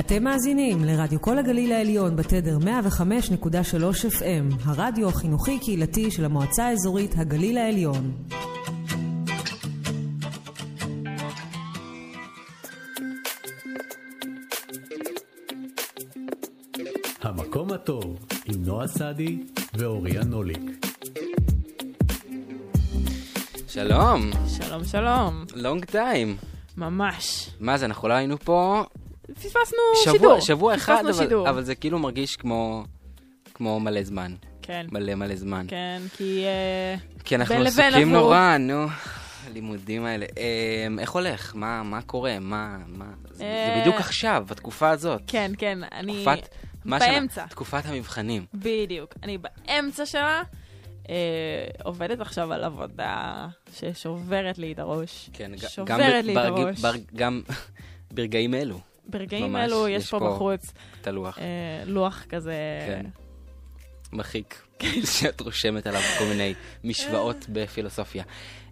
אתם מאזינים לרדיו כל הגליל העליון בתדר 105.3 FM, הרדיו החינוכי-קהילתי של המועצה האזורית הגליל העליון. המקום הטוב עם נועה סעדי ואוריה נוליק. שלום, שלום, שלום. לונג טיים. ממש. מה זה, אנחנו לא היינו פה פספסנו שבוע, שידור. שבוע אחד, אבל, שידור. אבל זה כאילו מרגיש כמו, כמו מלא זמן. כן, מלא מלא זמן. כן, כי... אה, כי אנחנו עסוקים. נורא, נו. הלימודים האלה. אה, איך הולך? מה, מה קורה? מה, מה... זה, זה אה, בדיוק עכשיו, בתקופה הזאת. כן, כן, אני... תקופת... מה שלה- באמצע. תקופת המבחנים. בדיוק. אני באמצע שלה. אה, עובדת עכשיו על עבודה ששוברת לי את הראש. כן, גם, שוברת ב- לי את הראש. גם ברגעים אלו, ברגעים ממש, אלו יש יש פה בחוץ את הלוח. אה, לוח כזה... כן. מחיק, שאת רושמת עליו כל מיני משוואות בפילוסופיה.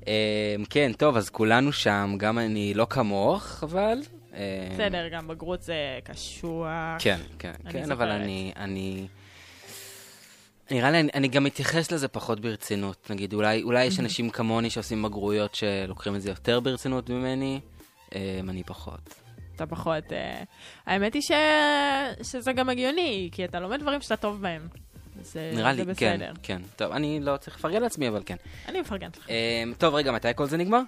אה, כן, טוב, אז כולנו שם, גם אני לא כמוך, אבל... אה, בסדר, גם בגרות זה קשוח. כן, כן, כן, אבל. אני... אני... נראה לי, אני, אני גם מתייחס לזה פחות ברצינות. נגיד, אולי, אולי יש אנשים כמוני שעושים בגרויות שלוקחים את זה יותר ברצינות ממני, אה, אני פחות. אתה פחות... אה, האמת היא ש... שזה גם הגיוני, כי אתה לומד דברים שאתה טוב בהם. זה, נראה זה לי, כן, בסדר. כן. טוב, אני לא צריך לפרגן לעצמי, אבל כן. אני מפרגנת לך. אה, טוב, רגע, מתי כל זה נגמר?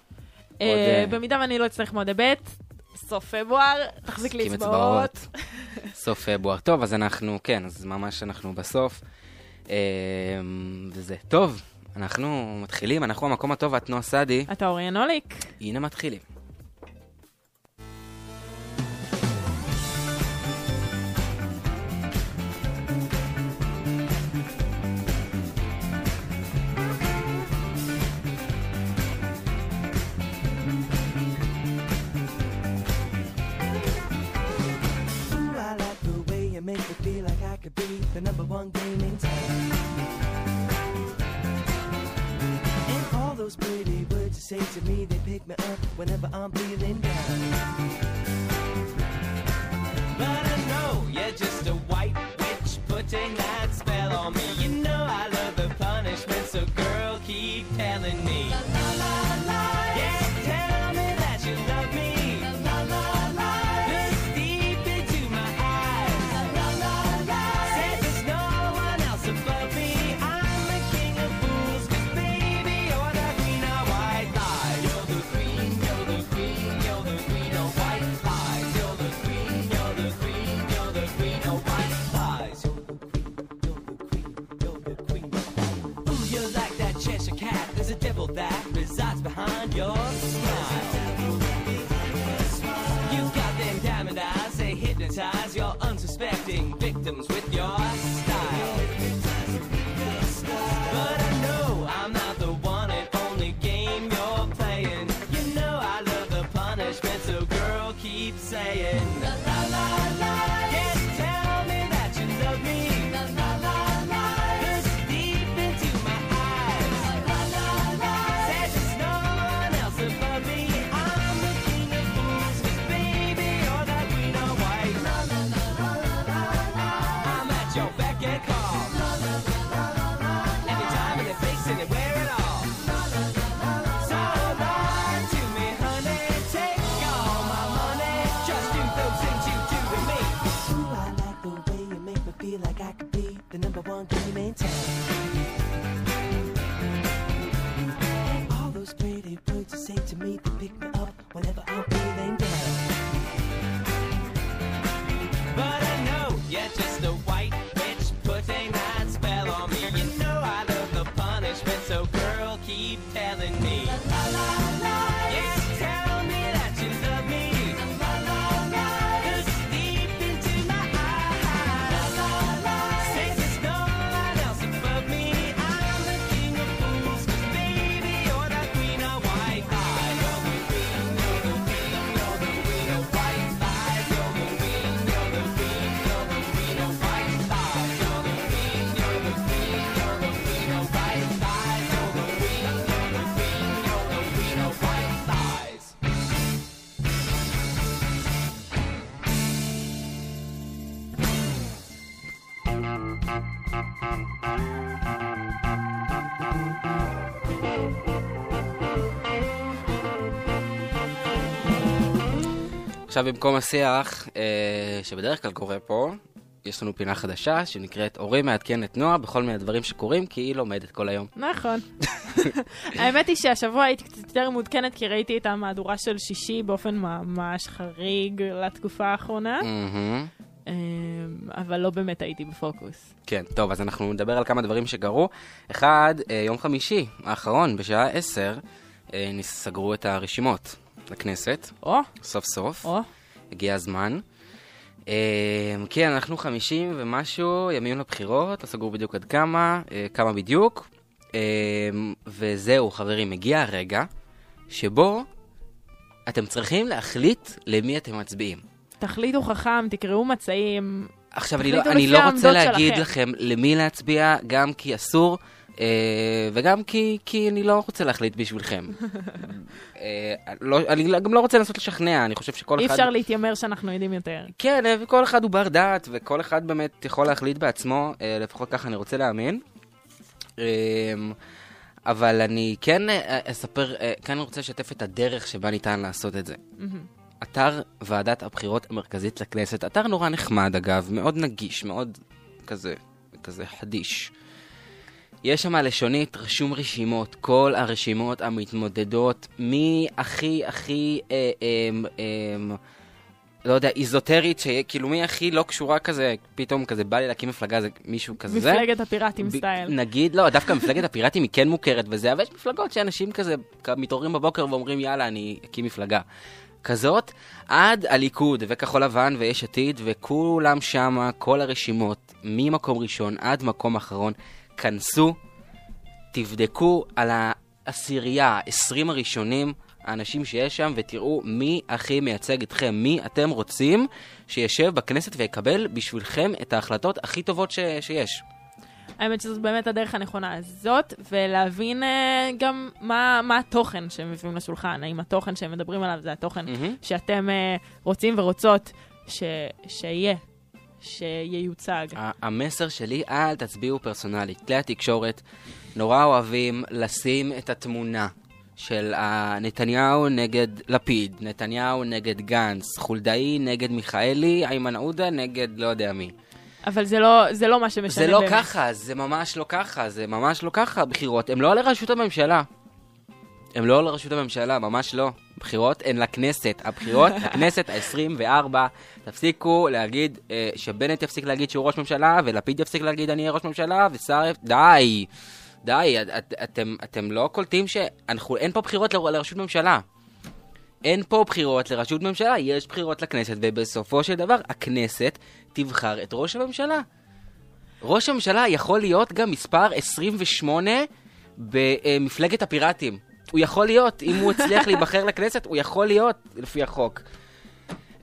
אה, עוד, אה, במידה ואני לא אצטרך מועדי ב', סוף פברואר, תחזיק לי אצבעות. סוף פברואר. טוב, אז אנחנו, כן, אז ממש אנחנו בסוף. אה, וזה. טוב, אנחנו מתחילים, אנחנו המקום הטוב, את נועה סעדי. אתה נוליק? הנה מתחילים. The number one game in town. And all those pretty words you say to me, they pick me up whenever I'm feeling down. But I know you're just a white witch putting that spell on me. You know I love the punishment, so girl, keep telling me. find yours. עכשיו במקום השיח, אה, שבדרך כלל קורה פה, יש לנו פינה חדשה שנקראת אורי מעדכן את נועה בכל מיני דברים שקורים, כי היא לומדת כל היום. נכון. האמת היא שהשבוע הייתי קצת יותר מעודכנת, כי ראיתי את המהדורה של שישי באופן ממש חריג לתקופה האחרונה. אמ, אבל לא באמת הייתי בפוקוס. כן, טוב, אז אנחנו נדבר על כמה דברים שקרו. אחד, אה, יום חמישי האחרון, בשעה 10, אה, סגרו את הרשימות לכנסת, או, סוף סוף. או, הגיע הזמן. אה, כן, אנחנו 50 ומשהו ימים לבחירות, לא סגרו בדיוק עד כמה, אה, כמה בדיוק. אה, וזהו, חברים, הגיע הרגע שבו אתם צריכים להחליט למי אתם מצביעים. תחליטו חכם, תקראו מצעים. עכשיו, אני לא, אני לא רוצה להגיד שלכם. לכם למי להצביע, גם כי אסור, וגם כי, כי אני לא רוצה להחליט בשבילכם. אה, לא, אני גם לא רוצה לנסות לשכנע, אני חושב שכל אי אחד... אפשר להתיימר שאנחנו יודעים יותר. כן, אה, וכל אחד הוא בר דעת, וכל אחד באמת יכול להחליט בעצמו, אה, לפחות ככה אני רוצה להאמין. אה, אבל אני כן אה, אספר, אה, כן רוצה לשתף את הדרך שבה ניתן לעשות את זה. אתר ועדת הבחירות המרכזית לכנסת, אתר נורא נחמד אגב, מאוד נגיש, מאוד כזה, כזה חדיש. יש שם לשונית רשום רשימות, כל הרשימות המתמודדות, מי הכי אה, אה, אה, לא יודע, איזוטרית, שכאילו מי הכי לא קשורה כזה, פתאום כזה בא לי להקים מפלגה, זה מישהו כזה. מפלגת הפיראטים ב- סטייל. נגיד, לא, דווקא מפלגת הפיראטים היא כן מוכרת וזה, אבל יש מפלגות שאנשים כזה מתעוררים בבוקר ואומרים, יאללה, אני אקים מפלגה. כזאת, עד הליכוד וכחול לבן ויש עתיד, וכולם שמה, כל הרשימות, ממקום ראשון עד מקום אחרון, כנסו, תבדקו על העשירייה, 20 הראשונים, האנשים שיש שם, ותראו מי הכי מייצג אתכם, מי אתם רוצים שישב בכנסת ויקבל בשבילכם את ההחלטות הכי טובות ש- שיש. האמת שזאת באמת הדרך הנכונה הזאת, ולהבין אה, גם מה, מה התוכן שהם מביאים לשולחן. האם התוכן שהם מדברים עליו זה התוכן מהמם. שאתם אה, רוצים ורוצות ש, שיהיה, שייוצג. המסר שלי, אל תצביעו פרסונלית. כלי התקשורת נורא אוהבים לשים את התמונה של נתניהו נגד לפיד, נתניהו נגד גנץ, חולדאי נגד מיכאלי, איימן עודה נגד לא יודע מי. אבל זה לא, זה לא מה שמשנה זה לא באמת. ככה, זה ממש לא ככה, זה ממש לא ככה. הבחירות הן לא לראשות הממשלה. הן לא לראשות הממשלה, ממש לא. בחירות הן לכנסת. הבחירות לכנסת ה-24. תפסיקו להגיד, אה, שבנט יפסיק להגיד שהוא ראש ממשלה, ולפיד יפסיק להגיד אני אהיה ראש ממשלה. יפ- די. די, את, את, אתם, אתם לא קולטים שאנחנו... אין פה בחירות ל- לראשות ממשלה. אין פה בחירות לראשות ממשלה, יש בחירות לכנסת, ובסופו של דבר הכנסת תבחר את ראש הממשלה. ראש הממשלה יכול להיות גם מספר 28 במפלגת הפיראטים. הוא יכול להיות, אם הוא הצליח להיבחר לכנסת, הוא יכול להיות, לפי החוק.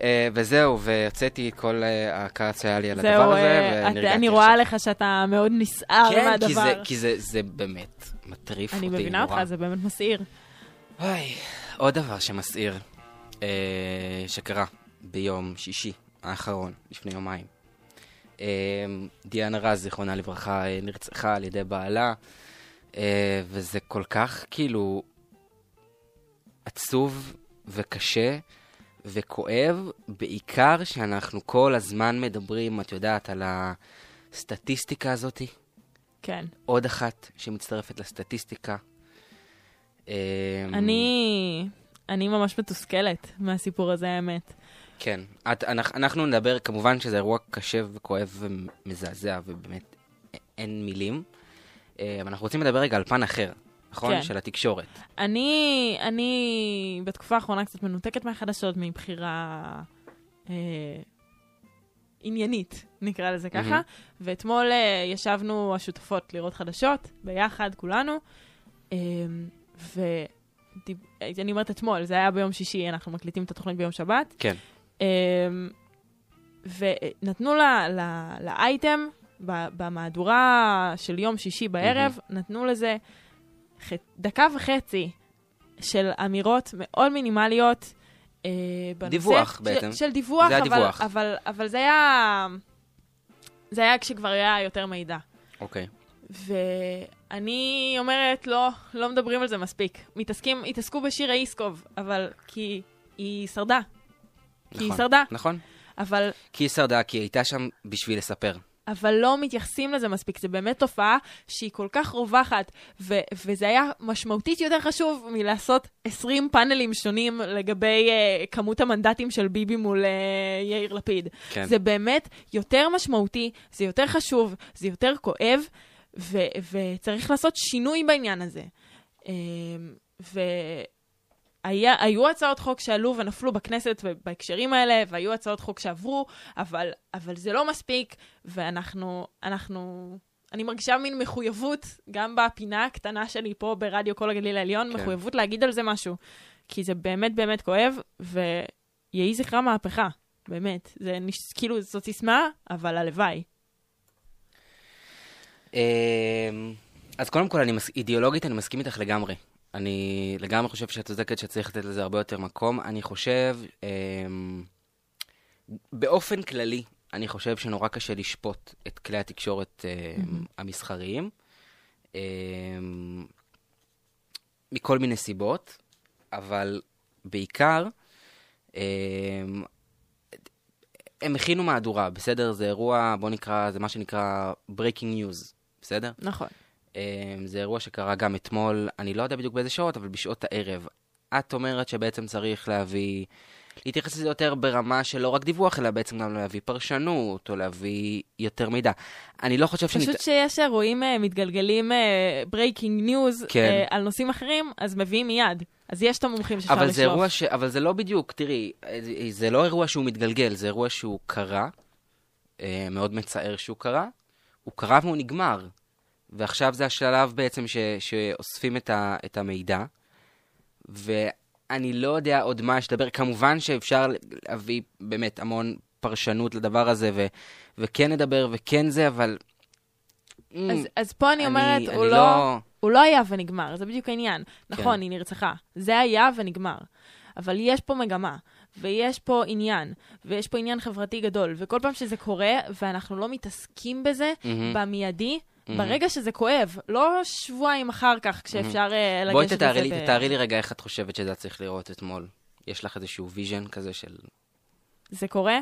אה, וזהו, והוצאתי את כל אה, הכעס שהיה לי על הדבר זהו, הזה, אה, את- ונרגעתי אני עכשיו. רואה לך שאתה מאוד נסער כן, מהדבר. כי זה, כי זה, זה באמת מטריף אני אותי מבינה נורא. אותך, זה באמת מסעיר. אוי, עוד דבר שמסעיר, אה, שקרה ביום שישי האחרון, לפני יומיים. אה, דיאנה רז, זיכרונה לברכה, אה, נרצחה על ידי בעלה, אה, וזה כל כך כאילו עצוב וקשה וכואב, בעיקר שאנחנו כל הזמן מדברים, את יודעת, על הסטטיסטיקה הזאתי. כן. עוד אחת שמצטרפת לסטטיסטיקה. אה, אני... אני ממש מתוסכלת מהסיפור הזה, האמת. כן. את, אנחנו, אנחנו נדבר, כמובן שזה אירוע קשה וכואב ומזעזע, ובאמת אין מילים. אה, אבל אנחנו רוצים לדבר רגע על פן אחר, נכון? כן. של התקשורת. אני, אני בתקופה האחרונה קצת מנותקת מהחדשות מבחירה אה, עניינית, נקרא לזה ככה. מהמם. ואתמול אה, ישבנו השותפות לראות חדשות, ביחד, כולנו. אה, ואני אומרת אתמול, זה היה ביום שישי, אנחנו מקליטים את התוכנית ביום שבת. כן. אמ, ונתנו לה, לה, לאייטם, במהדורה של יום שישי בערב, נתנו לזה ח, דקה וחצי של אמירות מאוד מינימליות. אה, בנושא, דיווח של, בעצם. של דיווח, זה אבל, הדיווח. אבל, אבל זה היה... זה היה כשכבר היה יותר מידע. אוקיי. ואני אומרת, לא, לא מדברים על זה מספיק. מתעסקים, התעסקו בשירה איסקוב, אבל כי היא שרדה. כי היא נכון, שרדה. נכון. אבל כי היא שרדה, כי היא הייתה שם בשביל לספר. אבל לא מתייחסים לזה מספיק. זה באמת תופעה שהיא כל כך רווחת, ו- וזה היה משמעותית יותר חשוב מלעשות 20 פאנלים שונים לגבי uh, כמות המנדטים של ביבי מול uh, יאיר לפיד. כן. זה באמת יותר משמעותי, זה יותר חשוב, זה יותר כואב, ו- וצריך לעשות שינוי בעניין הזה. Um, והיה, היו הצעות חוק שעלו ונפלו בכנסת בהקשרים האלה, והיו הצעות חוק שעברו, אבל, אבל זה לא מספיק, ואנחנו, אנחנו, אני מרגישה מין מחויבות, גם בפינה הקטנה שלי פה ברדיו כל הגליל העליון, כן. כן. מחויבות להגיד על זה משהו. כי זה באמת באמת כואב, ויהי זכרה מהפכה, באמת. זה נש... כאילו, זאת סיסמה, אבל הלוואי. אמ, אז קודם כל, אני מס... אידיאולוגית אני מסכים איתך לגמרי. אני לגמרי חושב שאת צודקת שצריך לתת לזה הרבה יותר מקום. אני חושב, אמ, באופן כללי, אני חושב שנורא קשה לשפוט את כלי התקשורת אמ, המסחריים, אמ, מכל מיני סיבות, אבל בעיקר, אמ, הם הכינו מהדורה, בסדר? זה אירוע, בוא נקרא, זה מה שנקרא breaking news, בסדר? נכון. אמ, זה אירוע שקרה גם אתמול, אני לא יודע בדיוק באיזה שעות, אבל בשעות הערב. את אומרת שבעצם צריך להביא, להתייחס לזה יותר ברמה של לא רק דיווח, אלא בעצם גם להביא פרשנות, או להביא יותר מידע. אני לא חושב שניתן... פשוט שיש אירועים אה, מתגלגלים, breaking news, כן. על נושאים אחרים, אז מביאים מיד. אז יש את המומחים שאפשר אבל לשלוף. זה אירוע ש... אבל זה לא בדיוק, תראי, אה, זה לא אירוע שהוא מתגלגל, זה אירוע שהוא קרה, אה, מאוד מצער שהוא קרה, הוא קרה והוא נגמר. ועכשיו זה השלב בעצם ש... שאוספים את, ה... את המידע, ואני לא יודע עוד מה יש לדבר. כמובן שאפשר להביא באמת המון פרשנות לדבר הזה, ו... וכן נדבר וכן זה, אבל... אז, אז פה אני אומרת, אני הוא, לא- לא... הוא לא היה ונגמר, זה בדיוק העניין. נכון, כן. היא נרצחה. זה היה ונגמר. אבל יש פה מגמה, ויש פה עניין, ויש פה עניין חברתי גדול, וכל פעם שזה קורה, ואנחנו לא מתעסקים בזה מהמם. במיידי. ברגע שזה כואב, לא שבועיים אחר כך, כשאפשר בואי לגשת לזה ב- תתארי לי רגע איך את חושבת שזה צריך לראות אתמול. יש לך איזשהו vision כזה של... זה קורה?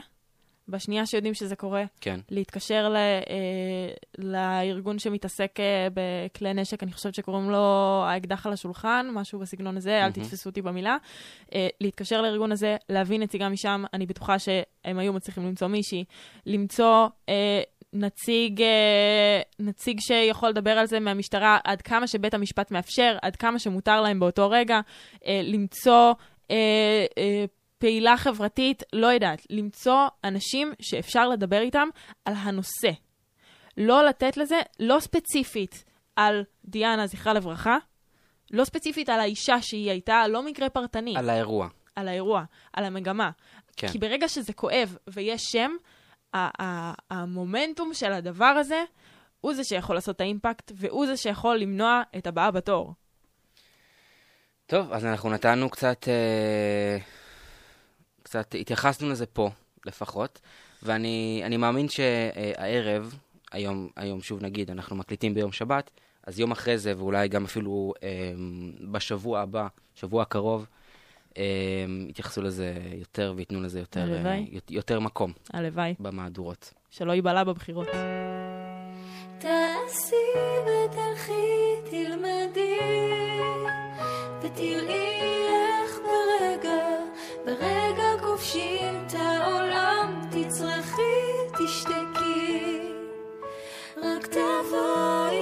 בשנייה שיודעים שזה קורה, כן. להתקשר ל, אה, לארגון שמתעסק אה, בכלי נשק, אני חושבת שקוראים לו האקדח על השולחן, משהו בסגנון הזה, אל מהמם. תתפסו אותי במילה. אה, להתקשר לארגון הזה, להביא נציגה משם, אני בטוחה שהם היו מצליחים למצוא מישהי, למצוא אה, נציג, אה, נציג שיכול לדבר על זה מהמשטרה עד כמה שבית המשפט מאפשר, עד כמה שמותר להם באותו רגע, אה, למצוא... אה, פעילה חברתית, לא יודעת, למצוא אנשים שאפשר לדבר איתם על הנושא. לא לתת לזה, לא ספציפית על דיאנה, זכרה לברכה, לא ספציפית על האישה שהיא הייתה, לא מקרה פרטני, על האירוע. על האירוע, על המגמה. כן. כי ברגע שזה כואב ויש שם, המומנטום של הדבר הזה הוא זה שיכול לעשות את האימפקט, והוא זה שיכול למנוע את הבאה בתור. טוב, אז אנחנו נתנו קצת... אה, קצת התייחסנו לזה פה, לפחות. ואני אני מאמין שהערב, היום, היום שוב נגיד, אנחנו מקליטים ביום שבת, אז יום אחרי זה, ואולי גם אפילו אה, בשבוע הבא, שבוע הקרוב, יתייחסו לזה יותר וייתנו לזה יותר, אה, הלוואי. יותר מקום הלוואי, במהדורות. שלא ייבלע בבחירות. תעשי ותלכי, תלמדי, ותראי איך ברגע, ברגע כובשים את העולם, תצרכי, תשתקי, רק תבואי,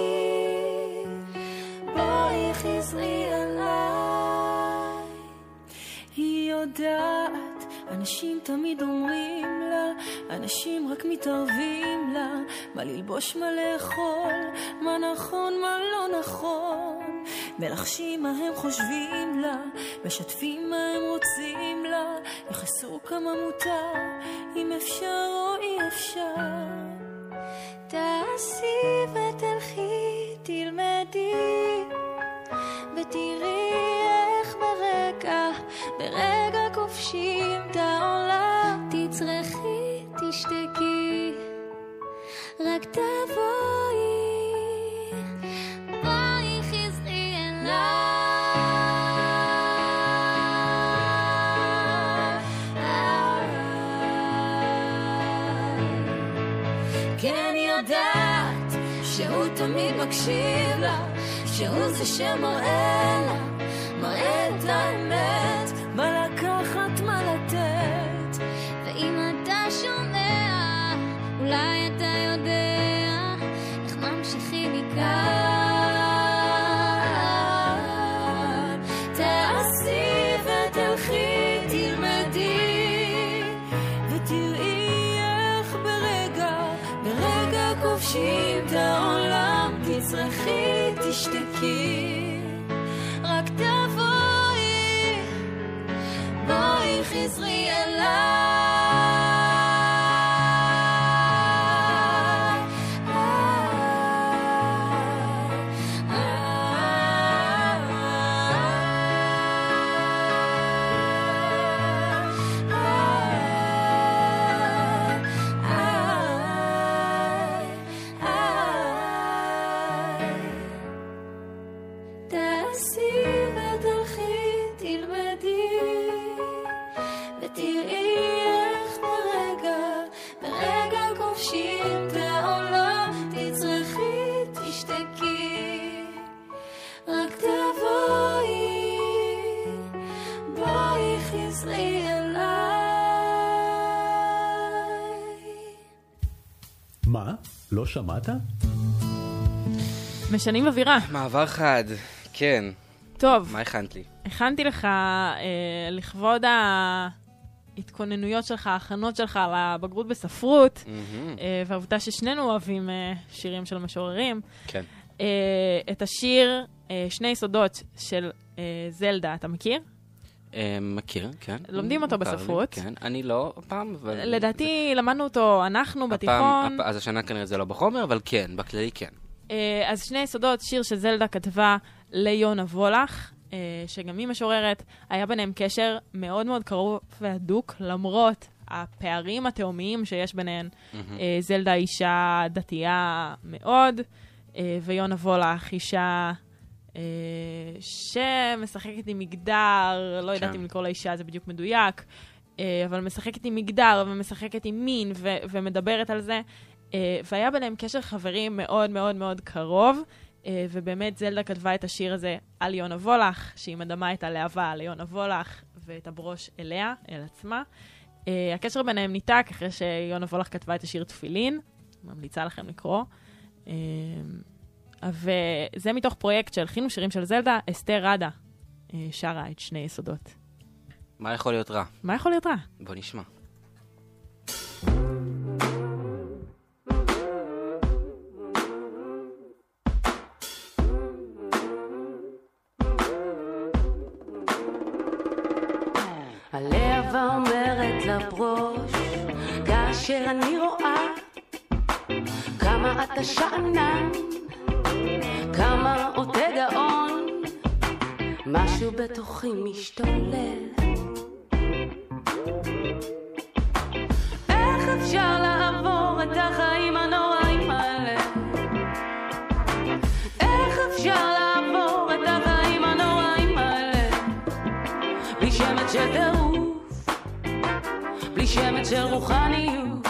בואי חזרי יודעת, אנשים תמיד אומרים לה, אנשים רק מתערבים לה, מה ללבוש, מה לאכול, מה נכון, מה לא נכון. מלחשים מה הם חושבים לה, משתפים מה הם רוצים לה, יכעסו כמה מותר, אם אפשר או אי אפשר. תעשי ותלכי, תלמדי, ותראי איך ברגע, ברגע תגשים את העולם. תצרכי, תשתקי, רק תבואי. בואי חזרי אליי. כן יודעת שהוא תמיד מקשיב לה, שהוא זה שמראה לה, מראה את האמת. אולי אתה יודע איך ממשיכים מכאן. תעשי ותלכי, תלמדי, ותראי איך ברגע, ברגע כובשים את העולם, תצרכי, תשתקי, שמעת? משנים אווירה. מעבר חד, כן. טוב, מה הכנת לי? הכנתי לך אה, לכבוד ההתכוננויות שלך, ההכנות שלך לבגרות בספרות. אה, והעובדה ששנינו אוהבים אה, שירים של משוררים. כן. אה, את השיר אה, שני יסודות של אה, זלדה, אתה מכיר? אה, מכיר, כן. לומדים אותו בספרות. כן, אני לא הפעם, אבל... לדעתי למדנו אותו אנחנו בתיכון. אז השנה כנראה זה לא בחומר, אבל כן, בכללי כן. אה, אז שני יסודות, שיר שזלדה כתבה ליונה וולך, אה, שגם היא משוררת, היה ביניהם קשר מאוד מאוד קרוב והדוק, למרות הפערים התהומיים שיש ביניהן. זלדה אישה דתייה מאוד, ויונה וולך אישה שמשחקת עם מגדר, לא יודעת כן. אם לקרוא לה אישה זה בדיוק מדויק, אה, אבל משחקת עם מגדר ומשחקת עם מין ו- ומדברת על זה. אה, והיה ביניהם קשר חברים מאוד מאוד מאוד קרוב, אה, ובאמת זלדה כתבה את השיר הזה על יונה וולך, שהיא מדמה את הלהבה ליונה וולך ואת הברוש אליה, אל עצמה. אה, הקשר ביניהם ניתק אחרי שיונה וולך כתבה את השיר תפילין, ממליצה לכם לקרוא. וזה מתוך פרויקט שהלחינו שירים של זלדה, אסתר ראדה אה, שרה את שני יסודות. מה יכול להיות רע? מה יכול להיות רע? בוא נשמע. הלהבה אומרת לברוש, כאשר אני רואה כמה אתה שאנן, כמה אותה גאון, משהו בתוכי משתולל. איך אפשר לעבור את החיים הנוראים האלה? איך אפשר לעבור את החיים הנוראים האלה? בלי שמץ של טירוף, בלי שמץ של רוחניות,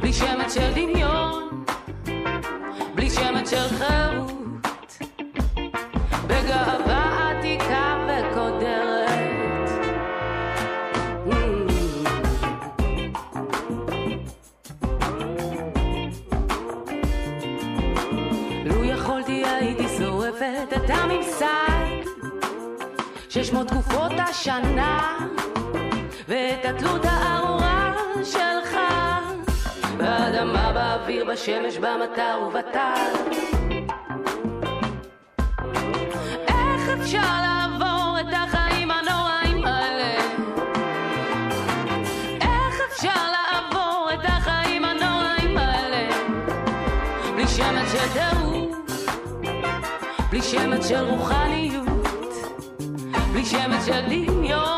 בלי שמץ של דמיון, של חירות, בגאווה עתיקה וקודרת. Mm. לו יכולתי הייתי שורפת את הממסד שש מאות תקופות השנה ואת התלות הארורה בשמש, במטר ובטל איך אפשר לעבור את החיים הנוראים האלה? איך אפשר לעבור את החיים הנוראים האלה? בלי שמץ של טירוף, בלי שמץ של רוחניות בלי שמץ של דמיון,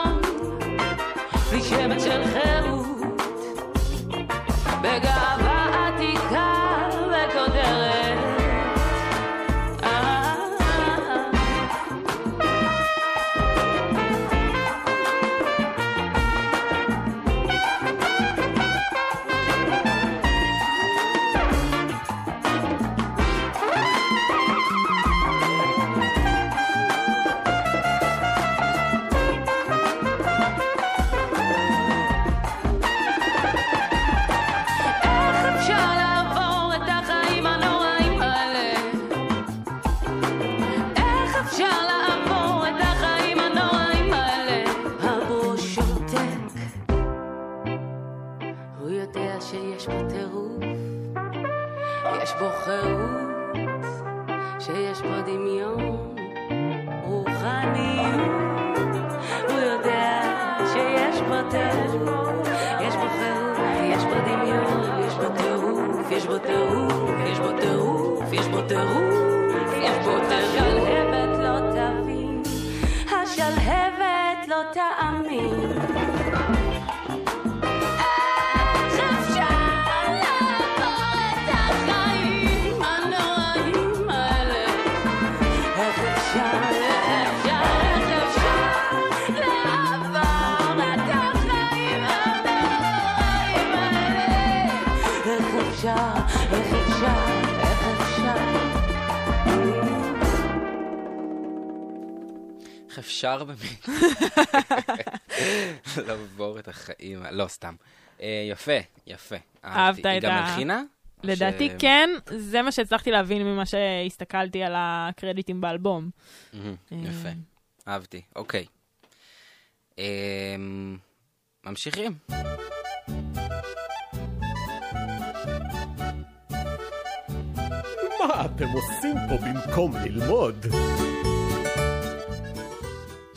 טירוף, יש בו חירוף, יש בו דמיון, יש בו איך אפשר באמת לעבור את החיים, לא סתם. אה, יפה, יפה. אהבת היא את גם ה- הלחינה? או לדעתי ש- כן, זה מה שהצלחתי להבין ממה שהסתכלתי על הקרדיטים באלבום. אה, יפה, אהבתי, אוקיי. אמ, ממשיכים. מה אתם עושים פה במקום ללמוד?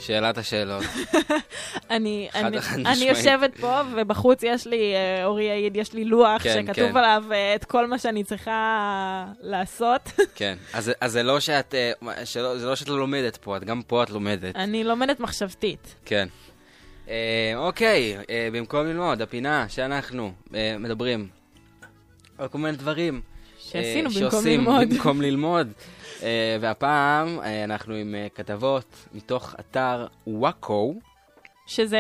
שאלת השאלות. אני, אני, אני. יושבת פה, ובחוץ יש לי, אה, אורי יעיד, יש לי לוח כן, שכתוב כן. עליו אה, את כל מה שאני צריכה לעשות. כן, אז אז זה לא שאת, אה, שלא- זה לא שאת לא לומדת פה, את גם פה את לומדת. אני לומדת מחשבתית. כן. אה, אוקיי, אה, במקום ללמוד, הפינה שאנחנו אה, מדברים על כל מיני דברים. שעשינו אה, במקום שעושים ללמוד. במקום ללמוד. אה, והפעם אה, אנחנו עם אה, כתבות מתוך אתר וואקו. שזה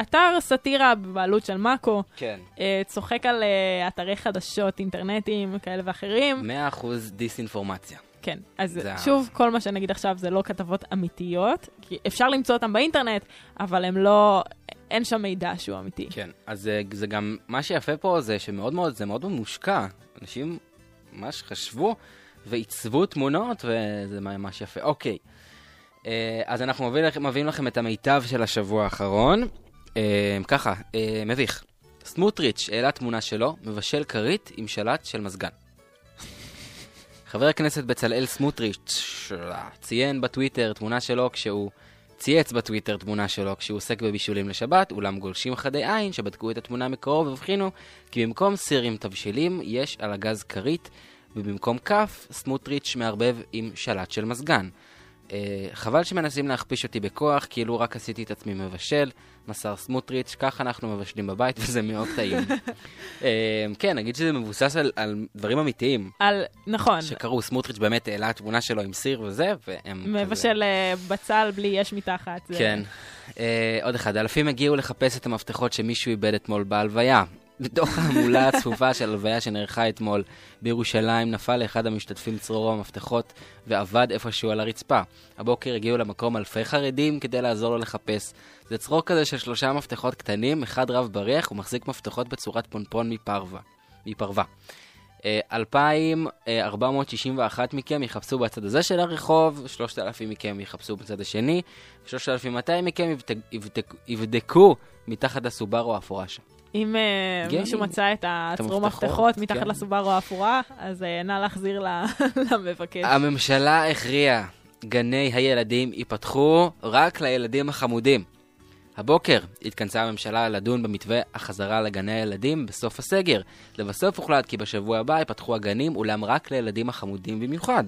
אתר סאטירה בבעלות של מאקו, כן. צוחק על אתרי חדשות אינטרנטיים כאלה ואחרים. 100% דיסאינפורמציה. כן, אז זה שוב, כל מה שנגיד עכשיו זה לא כתבות אמיתיות, כי אפשר למצוא אותן באינטרנט, אבל הם לא, אין שם מידע שהוא אמיתי. כן, אז זה, זה גם, מה שיפה פה זה שמאוד מאוד, זה מאוד מושקע. אנשים ממש חשבו ועיצבו תמונות, וזה ממש יפה. אוקיי, אה, אז אנחנו מביאים לכם, מביאים לכם את המיטב של השבוע האחרון. אה, ככה, אה, מביך. סמוטריץ' העלה תמונה שלו, מבשל כרית עם שלט של מזגן. חבר הכנסת בצלאל סמוטריץ' ציין בטוויטר תמונה שלו כשהוא צייץ בטוויטר תמונה שלו כשהוא עוסק בבישולים לשבת, אולם גולשים חדי עין שבדקו את התמונה מקרוב הבחינו כי במקום סיר עם תבשילים יש על הגז כרית, ובמקום כף סמוטריץ' מערבב עם שלט של מזגן. אה, חבל שמנסים להכפיש אותי בכוח, כאילו רק עשיתי את עצמי מבשל, מסר סמוטריץ', כך אנחנו מבשלים בבית וזה מאוד טעים. אה, כן, נגיד שזה מבוסס על, על דברים אמיתיים. על, נכון, שקרו, סמוטריץ' באמת העלה תמונה שלו עם סיר וזה, והם כזה... מבשל אה, בצל בלי יש מתחת. זה- כן. אה, עוד אחד, אלפים הגיעו לחפש את המפתחות שמישהו איבד אתמול בהלוויה. בתוך ההמולה הצפופה של הלוויה שנערכה אתמול בירושלים, נפל לאחד המשתתפים צרור המפתחות ואבד איפשהו על הרצפה. הבוקר הגיעו למקום אלפי חרדים כדי לעזור לו לחפש. זה צרור כזה של שלושה מפתחות קטנים, אחד רב בריח ומחזיק מפתחות בצורת פונפון מפרווה. מפרווה. אה, 2,461 מכם יחפשו בצד הזה של הרחוב, 3,000 מכם יחפשו בצד השני, 3,200 מכם יבדק, יבדק, יבדקו מתחת לסובארו האפורה שם. אם אה. מישהו מצא את הצרור המפתחות, מפתחות מתחת כן. לסובארו האפורה, אז אה, נא להחזיר למבקש. הממשלה הכריעה, גני הילדים ייפתחו רק לילדים החמודים. הבוקר התכנסה הממשלה לדון במתווה החזרה לגני הילדים בסוף הסגר. לבסוף הוחלט כי בשבוע הבא ייפתחו הגנים, אולם רק לילדים החמודים במיוחד.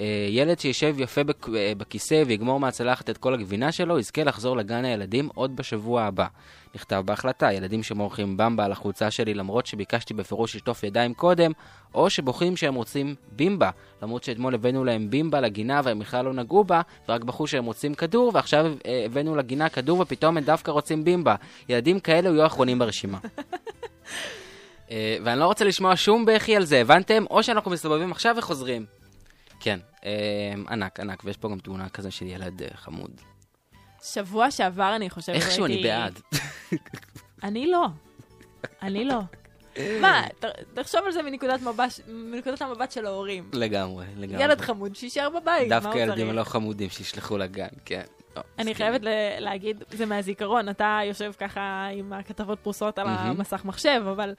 אה, ילד שישב יפה אה, בכיסא ויגמור מהצלחת את כל הגבינה שלו, יזכה לחזור לגן הילדים עוד בשבוע הבא. נכתב בהחלטה, ילדים שמורחים במבה על החולצה שלי למרות שביקשתי בפירוש לשטוף ידיים קודם, או שבוכים שהם רוצים בימבה, למרות שאתמול הבאנו להם בימבה לגינה והם בכלל לא נגעו בה, ורק בכו שהם רוצים כדור, ועכשיו אה, הבאנו לגינה כדור ופתאום הם דווקא רוצים בימבה. ילדים כאלה יהיו האחרונים ברשימה. ואני לא רוצה לשמוע שום בכי על זה, הבנתם? או שאנחנו מסתובבים עכשיו וחוזרים. כן, אה, ענק, ענק, ויש פה גם תמונה כזה של ילד אה, חמוד. שבוע שעבר אני חושבת איכשהו אני בעד. אני לא. אני לא. מה, תחשוב על זה מנקודת מבט- מנקודת המבט של ההורים. לגמרי, לגמרי. ילד חמוד שיישאר בבית, מה הוא דווקא ילדים צריך? הלא חמודים שישלחו לגן, כן. לא, אני. חייבת ל- להגיד, זה מהזיכרון, אתה יושב ככה עם הכתבות פרוסות על. המסך מחשב, אבל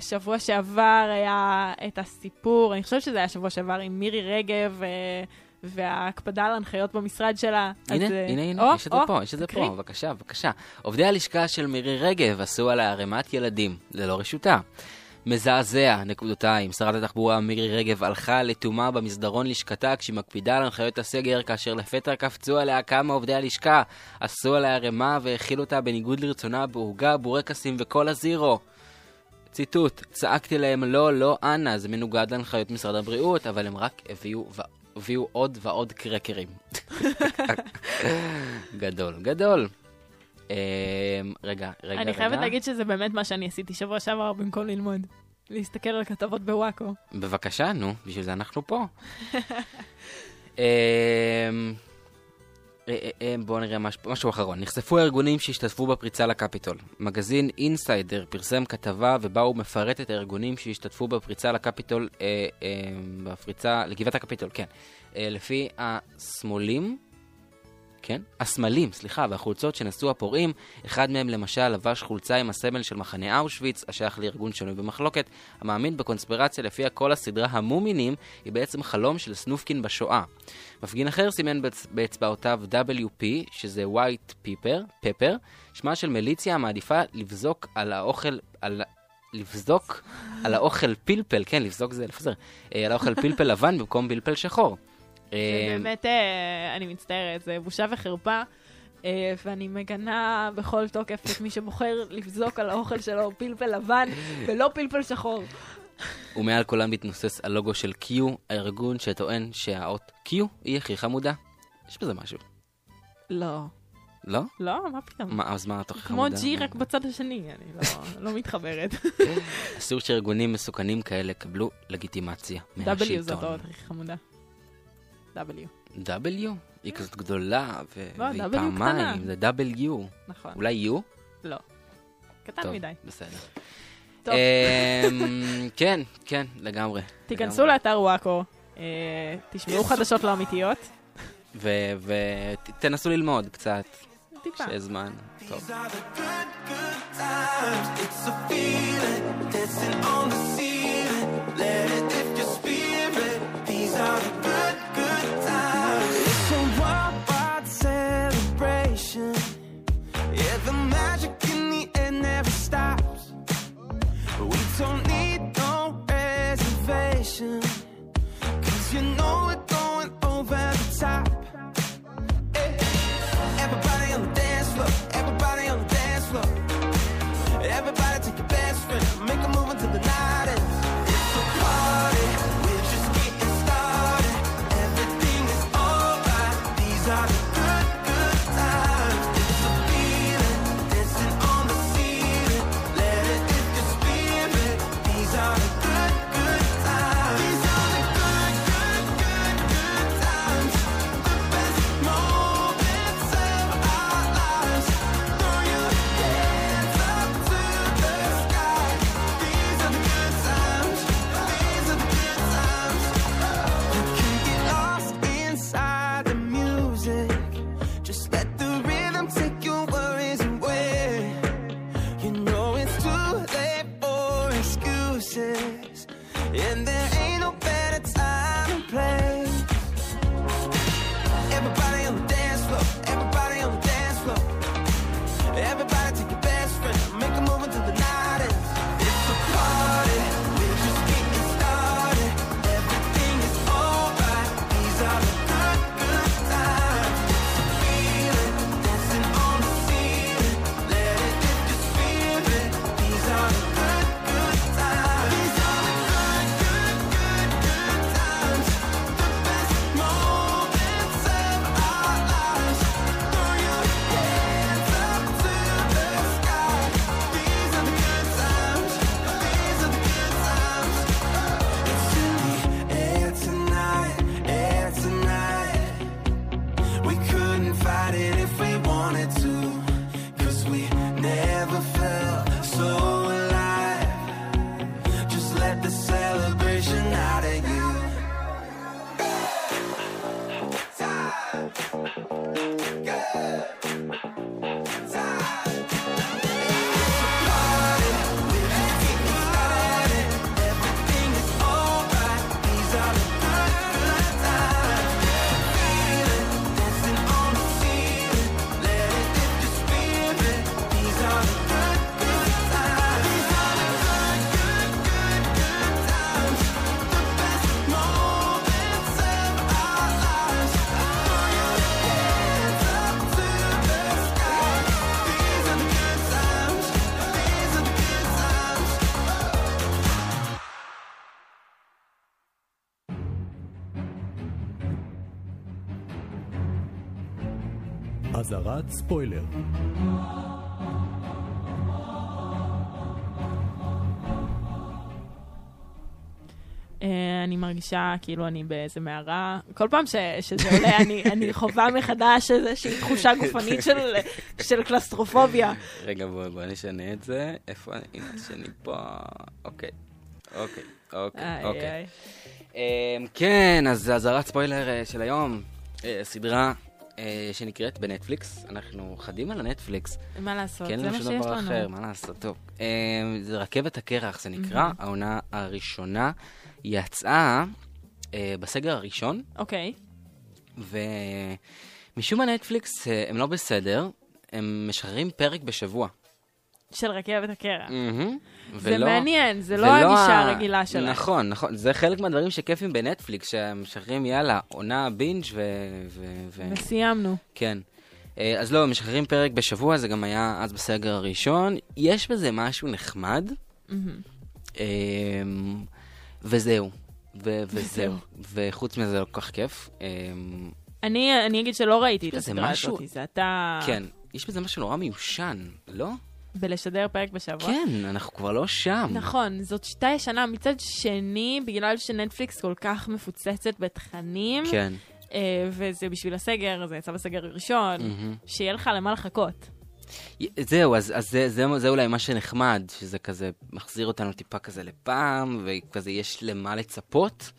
שבוע שעבר היה את הסיפור, אני חושבת שזה היה שבוע שעבר עם מירי רגב, אה, וההקפדה על הנחיות במשרד שלה. הנה, אז, אה, הנה, הנה, או, יש את זה או, פה, יש את זה. פה, בבקשה, בבקשה. עובדי הלשכה של מירי רגב עשו עליה ערימת ילדים, ללא רשותה. מזעזע, נקודותיים. שרת התחבורה מירי רגב הלכה לתומה במסדרון לשכתה כשהיא מקפידה על הנחיות הסגר, כאשר לפתע קפצו עליה כמה עובדי הלשכה. עשו עליה ערימה והאכילו אותה בניגוד לרצונה בעוגה, בורקסים וכל הזירו. ציטוט, צעקתי להם לא, לא, אנא, זה מנוגד להנחיות משרד הבריאות, אבל הם רק הביאו. הביאו עוד ועוד קרקרים. גדול, גדול. אה, רגע, רגע, אני רגע. חייבת להגיד שזה באמת מה שאני עשיתי שבוע שעבר במקום ללמוד. להסתכל על כתבות בוואקו. בבקשה, נו, בשביל זה אנחנו פה. אה, אה, אה, בואו נראה מש- משהו אחרון. נחשפו הארגונים שהשתתפו בפריצה לקפיטול. מגזין אינסיידר פרסם כתבה ובה הוא מפרט את הארגונים שהשתתפו בפריצה לקפיטול, אה, אה, בפריצה, לגבעת הקפיטול, כן. אה, לפי השמאלים, כן? הסמלים, סליחה, והחולצות שנשאו הפורעים, אחד מהם למשל לבש חולצה עם הסמל של מחנה אושוויץ, השייך לארגון שנוי במחלוקת, המאמין בקונספירציה לפיה כל הסדרה המומינים היא בעצם חלום של סנופקין בשואה. מפגין אחר סימן באצ- באצבעותיו WP, שזה White Pepper, Pepper, שמה של מיליציה המעדיפה לבזוק על האוכל, על... לבזוק על האוכל פלפל, כן, לבזוק זה לפזר, אה, על האוכל פלפל לבן במקום פלפל שחור. אה, באמת, אה, אני מצטערת, זה בושה וחרפה. אה, ואני מגנה בכל תוקף את מי שבוחר לבזוק על האוכל שלו פלפל לבן ולא פלפל שחור. ומעל כולם מתנוסס הלוגו של Q, הארגון שטוען שהאות Q היא הכי חמודה. יש בזה משהו. לא. לא? לא, מה פתאום? מה, אז מה את הכי כמו חמודה? ג'י רק בצד השני, אני לא- לא מתחברת. אסור שארגונים מסוכנים כאלה יקבלו לגיטימציה W זאת מהשלטון. האות הכי חמודה. W, W? היא כזאת גדולה, ו- לא, והיא פעמיים. זה W. נכון. אולי U? לא. קטן טוב, מדי. בסדר. טוב. אמ, כן, כן, לגמרי. תיכנסו. לאתר וואקו, אה, תשמעו חדשות לא אמיתיות. ותנסו ללמוד קצת, טיפה. שיש זמן. טוב. Let it your spirit. These are the top. Everybody ספוילר. אה, אני מרגישה כאילו אני באיזה מערה. כל פעם ש, שזה עולה, אני, אני חווה מחדש איזושהי תחושה גופנית של, של קלסטרופוביה. רגע, בוא, בוא נשנה את זה. איפה אני? הנה, שאני פה. אוקיי. אוקיי. אוקיי. איי, אוקיי. איי. אמ, כן, אז זה אזהרת ספוילר אה, של היום. אה, סדרה אה, שנקראת בנטפליקס. אנחנו חיים על הנטפליקס. מה לעשות? אין זה לנו מה שיש דבר אחר, לנו. מה לעשות? טוב. אמ, זה רכבת הקרח, זה נקרא. העונה הראשונה יצאה אה, בסגר הראשון, אוקיי. ומשום מה נטפליקס אה, הם לא בסדר, הם משחררים פרק בשבוע. של רכבת הקרח. מהמם. זה ולא- מעניין, זה לא הגישה הרגילה שלהם. נכון, נכון. זה חלק מהדברים שכיפים בנטפליקס, שהם משחררים, יאללה, עונה בינג' ו... ו... ו... וסיימנו. כן. אה, אז לא, משחררים פרק בשבוע, זה גם היה אז בסגר הראשון. יש בזה משהו נחמד. אמ, וזהו. ו- וזהו. וחוץ מזה זה לא כל כך כיף. אמ, אני אני אגיד שלא ראיתי את הסדרה הזאת, זה אתה... כן, יש בזה משהו נורא מיושן, לא? בלשדר פרק בשבוע. כן, אנחנו כבר לא שם. נכון, זאת שיטה ישנה. מצד שני, בגלל שנטפליקס כל כך מפוצצת בתכנים, כן. אה, וזה בשביל הסגר, זה יצא בסגר הראשון, מהמם. שיהיה לך למה לחכות. זהו, אז, אז זה, זה, זה אולי מה שנחמד, שזה כזה מחזיר אותנו טיפה כזה לפעם, וכזה יש למה לצפות.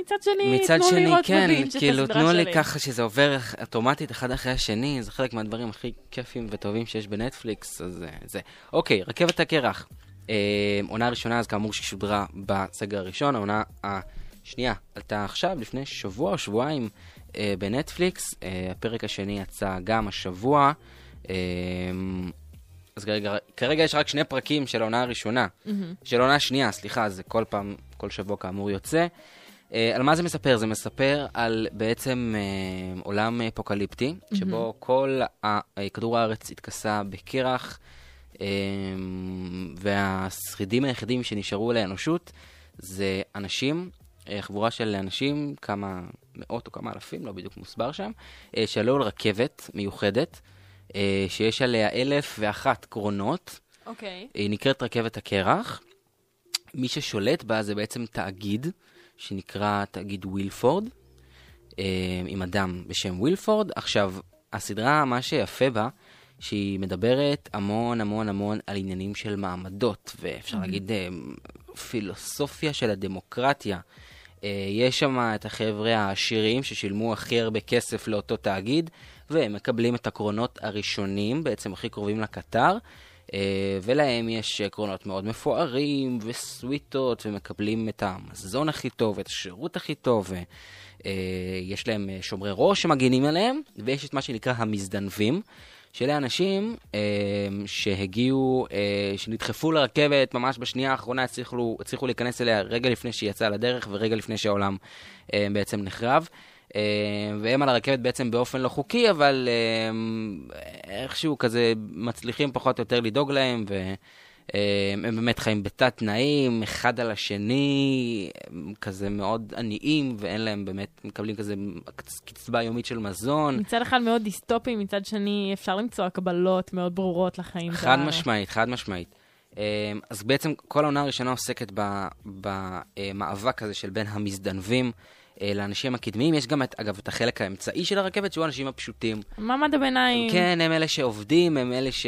מצד שני, מצד תנו שני, לראות כן, את כאילו, תנו לי שלי. ככה שזה עובר אוטומטית אחד אחרי השני, זה חלק מהדברים הכי כיפים וטובים שיש בנטפליקס, אז אה, זה. אוקיי, רכבת הקרח. אה, עונה ראשונה, אז כאמור ששודרה בסגר הראשון, העונה השנייה עלתה עכשיו, לפני שבוע או שבועיים אה, בנטפליקס, אה, הפרק השני יצא גם השבוע. אה, אז כרגע, כרגע יש רק שני פרקים של העונה הראשונה. מהמם. של עונה שנייה, סליחה, זה כל פעם, כל שבוע כאמור יוצא. Uh, על מה זה מספר? זה מספר על בעצם uh, עולם אפוקליפטי, שבו כל ה- כדור הארץ התכסה בקרח, uh, והשרידים היחידים שנשארו לאנושות זה אנשים, uh, חבורה של אנשים, כמה מאות או כמה אלפים, לא בדיוק מוסבר שם, uh, שעלו על רכבת מיוחדת, uh, שיש עליה אלף ואחת קרונות. אוקיי. היא נקראת רכבת הקרח. מי ששולט בה זה בעצם תאגיד, שנקרא תאגיד ווילפורד, אה, עם אדם בשם ווילפורד. עכשיו, הסדרה, מה שיפה בה, שהיא מדברת המון המון המון על עניינים של מעמדות, ואפשר להגיד אה, פילוסופיה של הדמוקרטיה. אה, יש שם את החבר'ה העשירים ששילמו הכי הרבה כסף לאותו תאגיד, והם מקבלים את הקרונות הראשונים, בעצם הכי קרובים לקטר. אה, ולהם יש עקרונות מאוד מפוארים וסוויטות, ומקבלים את המזון הכי טוב, ואת השירות הכי טוב, ויש להם אה, שומרי ראש שמגינים עליהם, ויש את מה שנקרא המזדנבים, שאלה אנשים אה, שהגיעו, אה, שנדחפו לרכבת ממש בשנייה האחרונה, הצליחו, הצליחו להיכנס אליה רגע לפני שהיא יצאה לדרך ורגע לפני שהעולם אה, בעצם נחרב. אה, והם על הרכבת בעצם באופן לא חוקי, אבל אה, איכשהו כזה מצליחים פחות או יותר לדאוג להם, והם באמת חיים בתת תנאים, אחד על השני, כזה מאוד עניים, ואין להם באמת, מקבלים כזה קצבה יומית של מזון. מצד אחד מאוד דיסטופי, מצד שני אפשר למצוא הקבלות מאוד ברורות לחיים. חד משמעית, חד משמעית. אז בעצם כל העונה הראשונה עוסקת במאבק הזה של בין המזדנבים אה, לאנשים הקדמיים. יש גם, את, אגב, את החלק האמצעי של הרכבת, שהוא האנשים הפשוטים. מעמד הביניים. כן, הם אלה שעובדים, הם אלה ש...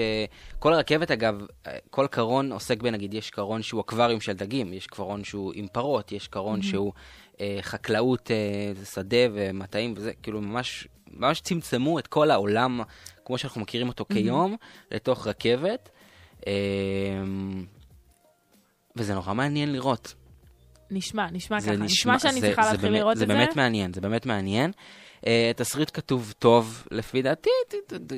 כל הרכבת, אגב, אה, כל קרון עוסק בנגיד, יש קרון שהוא אקווריום של דגים, יש קרון שהוא עם פרות, יש קרון שהוא אה, חקלאות, אה, שדה ומטעים וזה, כאילו ממש, ממש צמצמו את כל העולם, כמו שאנחנו מכירים אותו כיום, לתוך רכבת. אה, וזה נורא מעניין לראות. נשמע, נשמע זה ככה. נשמע שאני זה- צריכה זה להתחיל באמת- לראות זה את זה. באמת מעניין, זה באמת מעניין. אה, תסריט כתוב טוב, לפי דעתי,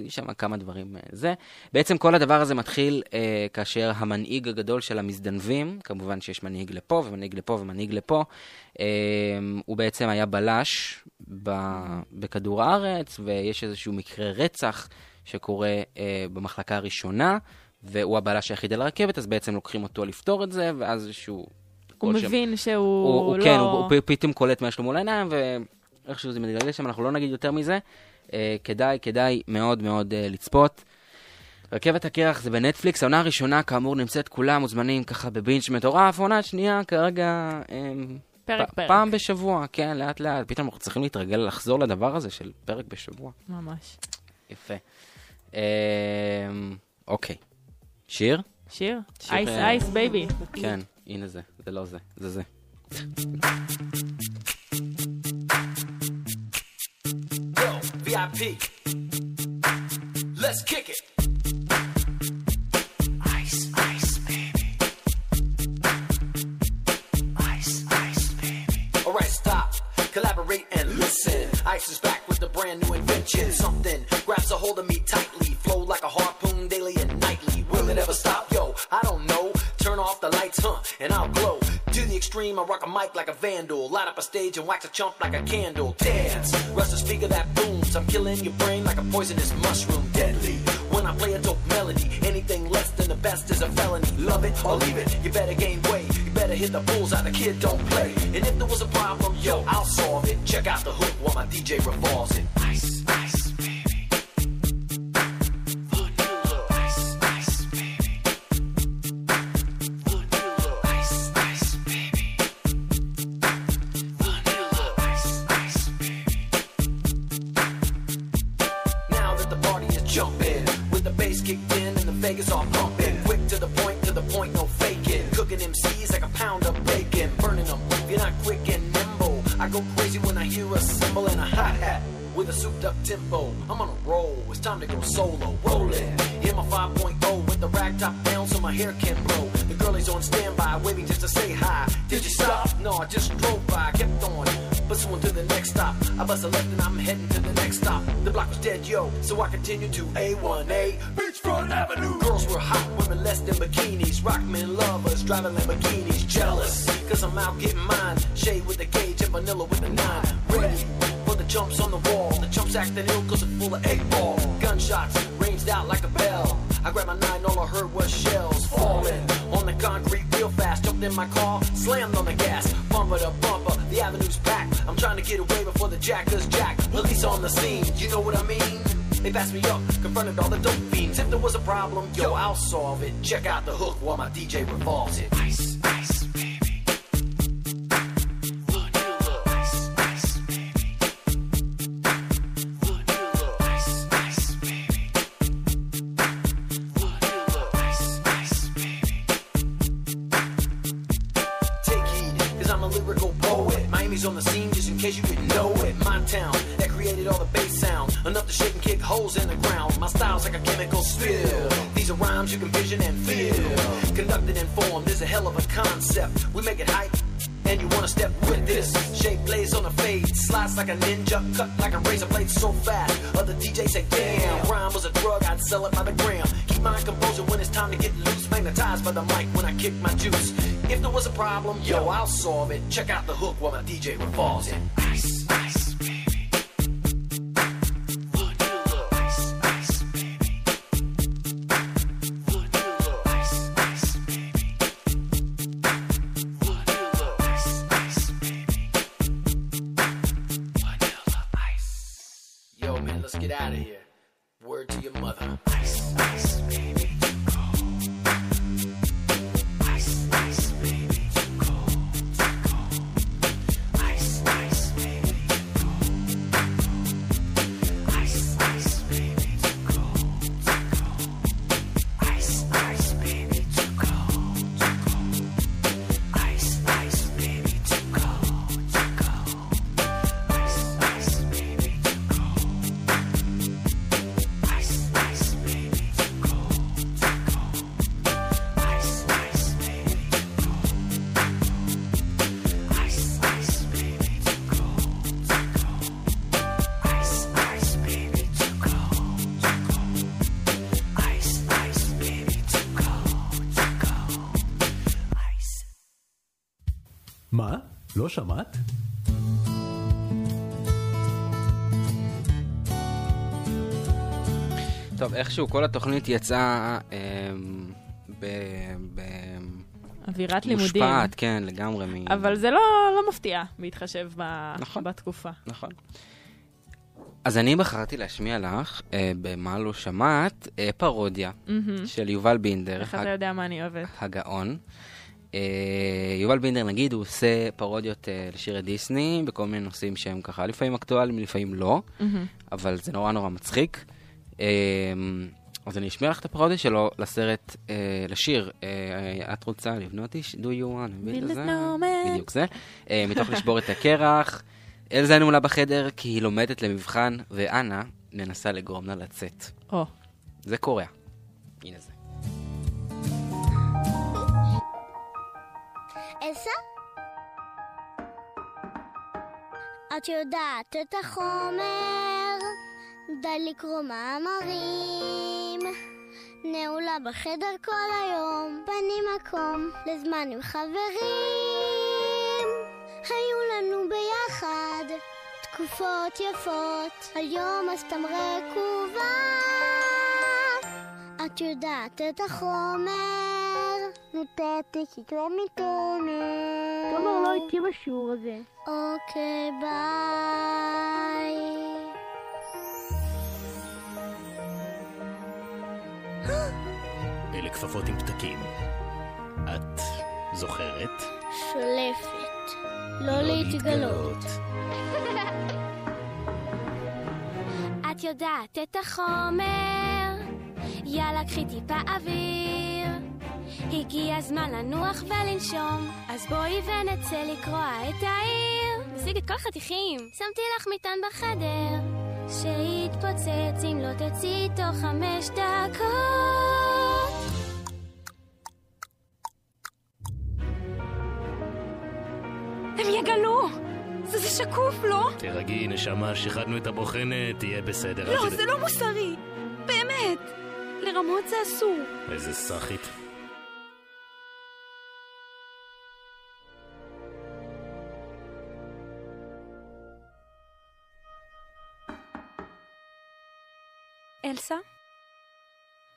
יש שם כמה דברים. אה, זה. בעצם כל הדבר הזה מתחיל אה, כאשר המנהיג הגדול של המזדנבים, כמובן שיש מנהיג לפה ומנהיג לפה ומנהיג לפה, אה, הוא בעצם היה בלש ב- בכדור הארץ, ויש איזשהו מקרה רצח שקורה אה, במחלקה הראשונה, והוא הבלש היחיד על הרכבת, אז בעצם לוקחים אותו לפתור את זה, ואז איזשהו... הוא כל שם- מבין שהוא הוא, הוא לא... כן, הוא, הוא פתאום קולט מה יש לו מול העיניים, ואיכשהו זה מתגלגל שם, אנחנו לא נגיד יותר מזה. אה, כדאי, כדאי מאוד מאוד אה, לצפות. רכבת הקרח זה בנטפליקס, העונה הראשונה כאמור נמצאת כולם מוזמנים ככה בבינג' מטורף, העונה השנייה כרגע... אה, פרק פרק. פעם בשבוע, כן, לאט לאט. פתאום אנחנו צריכים להתרגל לחזור לדבר הזה של פרק בשבוע. ממש. יפה. אה, אוקיי. שיר? שיר? Ice Ice Baby. כן, הנה זה, זה לא זה, זה זה. Yo, VIP. Let's kick it. Ice, ice, baby. Ice, ice, baby. Alright, stop. Collaborate and listen. Ice is back with a brand new invention. Something grabs a hold of me tightly. Flow like a harpoon daily and nightly. Will it ever stop? Yo, I don't know. Turn off the lights, huh? And I'll glow. To the extreme, I rock a mic like a vandal. Light up a stage and wax a chump like a candle. Dance, rush a speaker that booms. I'm killing your brain like a poisonous mushroom. Deadly. When I play a dope melody, anything less than the best is a felony. Love it or leave it, you better gain weight. You better hit the bullseye, the kid don't play. And if there was a problem, yo, I'll solve it. Check out the hook while my DJ revolves it. Ice, so I continued to A1A Beachfront Avenue. Girls were hot, women less than bikinis. Rockmen lovers driving Lamborghinis, jealous. Cause I'm out getting mine. Shade with the cage and vanilla with the nine. Ready for the jumps on the wall. The jumps acting ill cause it's full of eight ball. Gunshots ranged out like a bell. I grabbed my nine, all I heard was shells falling on the concrete real fast. Jumped in my car, slammed on the gas, bumper to bumper. The avenue's packed. I'm trying to get away before the jackers jack. Police on the scene, you know what I mean? They passed me up, confronted all the dope fiends. If there was a problem, yo, I'll solve it. Check out the hook while my DJ revolves it. Ice, problem, yo, I'll solve it. Check out the hook while my DJ revolves it שמעת? טוב, איכשהו כל התוכנית יצאה אמ, ב... ב... אווירת לימודים. מושפעת, כן, לגמרי מ... אבל זה לא, לא מפתיע, בהתחשב ב... נכון. בתקופה. נכון. אז אני בחרתי להשמיע לך, אה, במה לא שמעת, אה, פרודיה מהמם. של יובל בינדר, איך אתה יודע מה אני אוהבת? הגאון. אה, יובל בינדר, נגיד, הוא עושה פרודיות אה, לשירי דיסני בכל מיני נושאים שהם ככה לפעמים אקטואליים, לפעמים לא, מהמם. אבל זה נורא נורא מצחיק. אה, אז אני אשמיע לך את הפרודיה שלו לסרט, אה, לשיר. אה, את רוצה לבנות איש? Do you want to build a a snowman. בדיוק זה. אה, מתוך לשבור את הקרח. אלזה נעולה בחדר כי היא לומדת למבחן, ואנה מנסה לגרום לה לצאת. או, זה קורה. הנה זה. אלסה? את יודעת את החומר, די לקרוא מאמרים. נעולה בחדר כל היום, בני מקום לזמן עם חברים. היו לנו ביחד תקופות יפות, על יום הסתם רקובה. את יודעת את החומר, נתתי שיקרה מתומר. תומר לא איתי בשיעור הזה. אוקיי, ביי. אלה כפפות עם פתקים. את זוכרת? שולפת. לא להתגלות. את יודעת את החומר, יאללה קחי טיפה אוויר. הגיע הזמן לנוח ולנשום, אז בואי ונצא לקרוע את העיר. נשיג את כל החתיכים, שמתי לך מטען בחדר, שיתפוצץ אם לא תצאי תוך חמש דקות. הם יגלו! זה, זה שקוף, לא? תירגעי, נשמה, שיחדנו את הבוחנת, תהיה בסדר. לא. זה לא מוסרי. באמת. לרמות זה אסור. איזה סאחית. אלסה?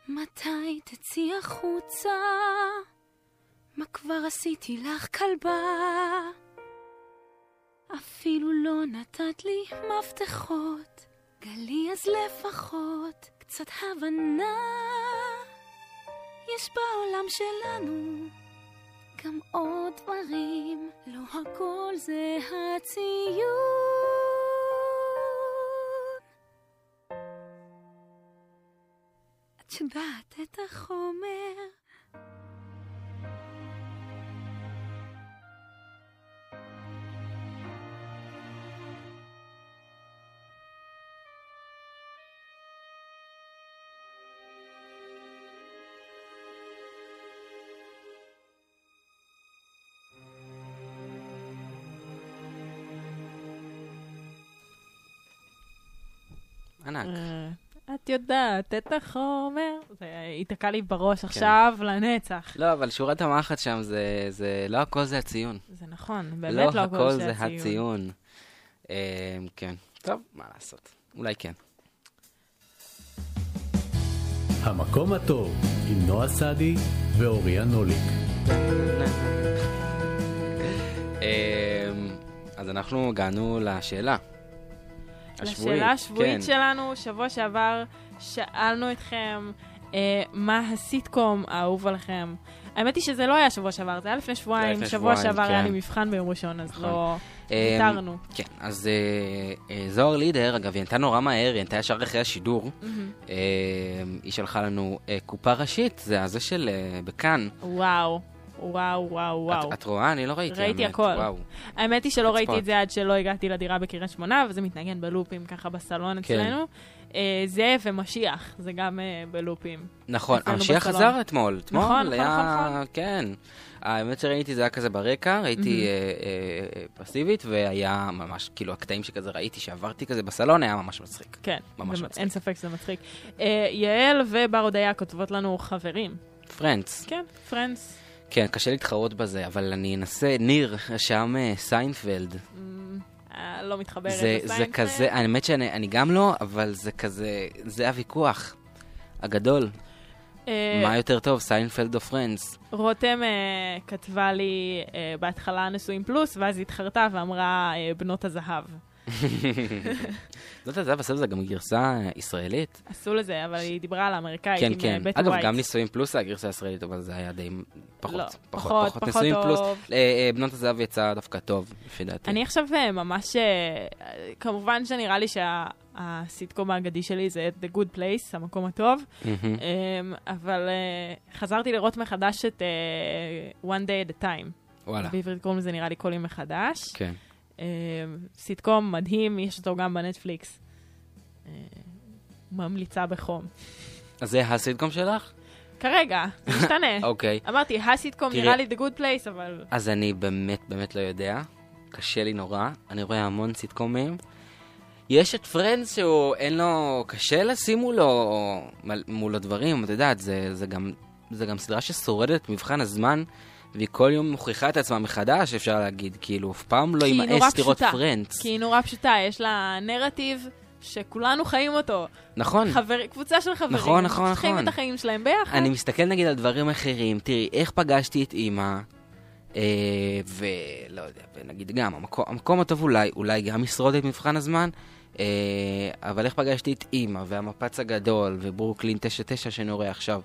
מתי תצאי החוצה? מה כבר עשיתי לך כלבה? אפילו לא נתת לי מפתחות. גלי אז לפחות קצת הבנה. יש בעולם שלנו גם עוד דברים, לא הכל זה הציון. את יודעת את החומר. ענק. את יודעת את החומר. זה ייתקע לי בראש עכשיו לנצח. לא, אבל שורת המחט שם זה, זה לא הכל זה הציון. זה נכון, באמת לא הכל זה הציון. הציון. אה, כן. טוב, מה לעשות? אולי כן. המקום הטוב עם נועה סעדי ואוריה נוליק. אה, אז אנחנו הגענו לשאלה. השבועית, לשאלה השבועית כן. שלנו, שבוע שעבר שאלנו אתכם אה, מה הסיטקום האהוב עליכם. האמת היא שזה לא היה שבוע שעבר, זה היה לפני שבועיים. שבוע שעבר היה כן. לי מבחן ביום ראשון, אז נכון. לא אה, ויתרנו. כן, אז אה, אה, זוהר לידר, אגב, היא ענתה נורא מהר, היא ענתה ישר אחרי השידור. אה, היא שלחה לנו קופה ראשית, זה הזה של בכאן. וואו, וואו, וואו, וואו. את, את רואה? אני לא ראיתי. ראיתי האמת. הכל. וואו. האמת היא שלא ראיתי. את זה עד שלא הגעתי לדירה בקריית שמונה, וזה מתנגן בלופים ככה בסלון כן. אצלנו. אה, זה ומשיח, זה גם אה, בלופים. נכון, המשיח בסלון. חזר אתמול. אתמול נכון, נכון, היה... נכון, נכון. כן. האמת שראיתי זה היה כזה ברקע, ראיתי מהמם. אה, אה, פסיבית, והיה ממש, כאילו, הקטעים שכזה ראיתי שעברתי כזה בסלון, היה ממש מצחיק. כן, ממש זה- מצחיק. אין ספק שזה מצחיק. אה, יעל ובר הודיה כותבות לנו חברים. Friends. כן, Friends. כן, קשה להתחרות בזה, אבל אני אנסה, ניר, שם אה, סיינפלד. אה, לא מתחברת זה, זה לסיינפלד. כזה, האמת שאני אני גם לא, אבל זה כזה, זה הוויכוח הגדול. אה, מה יותר טוב, סיינפלד או Friends? רותם כתבה לי בהתחלה נשואים פלוס, ואז התחרטה ואמרה בנות הזהב. זאת יודעת, בסוף זה גם גרסה ישראלית. עשו לזה, אבל היא דיברה על האמריקאית כן, כן. אה, אגב. גם נישואים פלוס זה הגרסה הישראלית, אבל זה היה די פחות. לא, פחות, פחות, נישואים פלוס. אה, אה, בנות הזהב יצא דווקא טוב, לפי דעתי. אני עכשיו ממש... כמובן שנראה לי שהסיטקום האגדי שלי זה The Good Place, המקום הטוב, אבל חזרתי לראות מחדש את One Day at a Time. וואלה. בעברית קוראים לזה נראה לי קולים מחדש. כן. אמ, סיטקום מדהים, יש אותו גם בנטפליקס. אה, ממליצה בחום. אז זה הסיטקום שלך? כרגע, זה משתנה. אוקיי. אמרתי, הסיטקום נראה לי The Good Place, אבל... אז אני באמת באמת לא יודע. קשה לי נורא. אני רואה המון סיטקומים. יש את פרנדס שהוא אין לו, קשה לשים מולו, מולו דברים, את יודעת, זה, זה, גם, זה גם סדרה ששורדת מבחן הזמן, והיא כל יום מוכיחה את עצמה מחדש, אפשר להגיד, כאילו, אף פעם לא לראות פשוטה. Friends. כי היא נורא פשוטה, יש לה נרטיב שכולנו חיים אותו. נכון. חבר, קבוצה של חברים. נכון, נכון, חיים נכון. את החיים שלהם ביחד. אני מסתכל נגיד על דברים אחרים, תראי, איך פגשתי את אימא, אה, ולא יודע, ונגיד גם, המקום, המקום הטוב אולי, אולי גם ישרוד את מבחן הזמן, אה, אבל איך פגשתי את אימא, והמפץ הגדול, וברוקלין 99 שאני רואה עכשיו.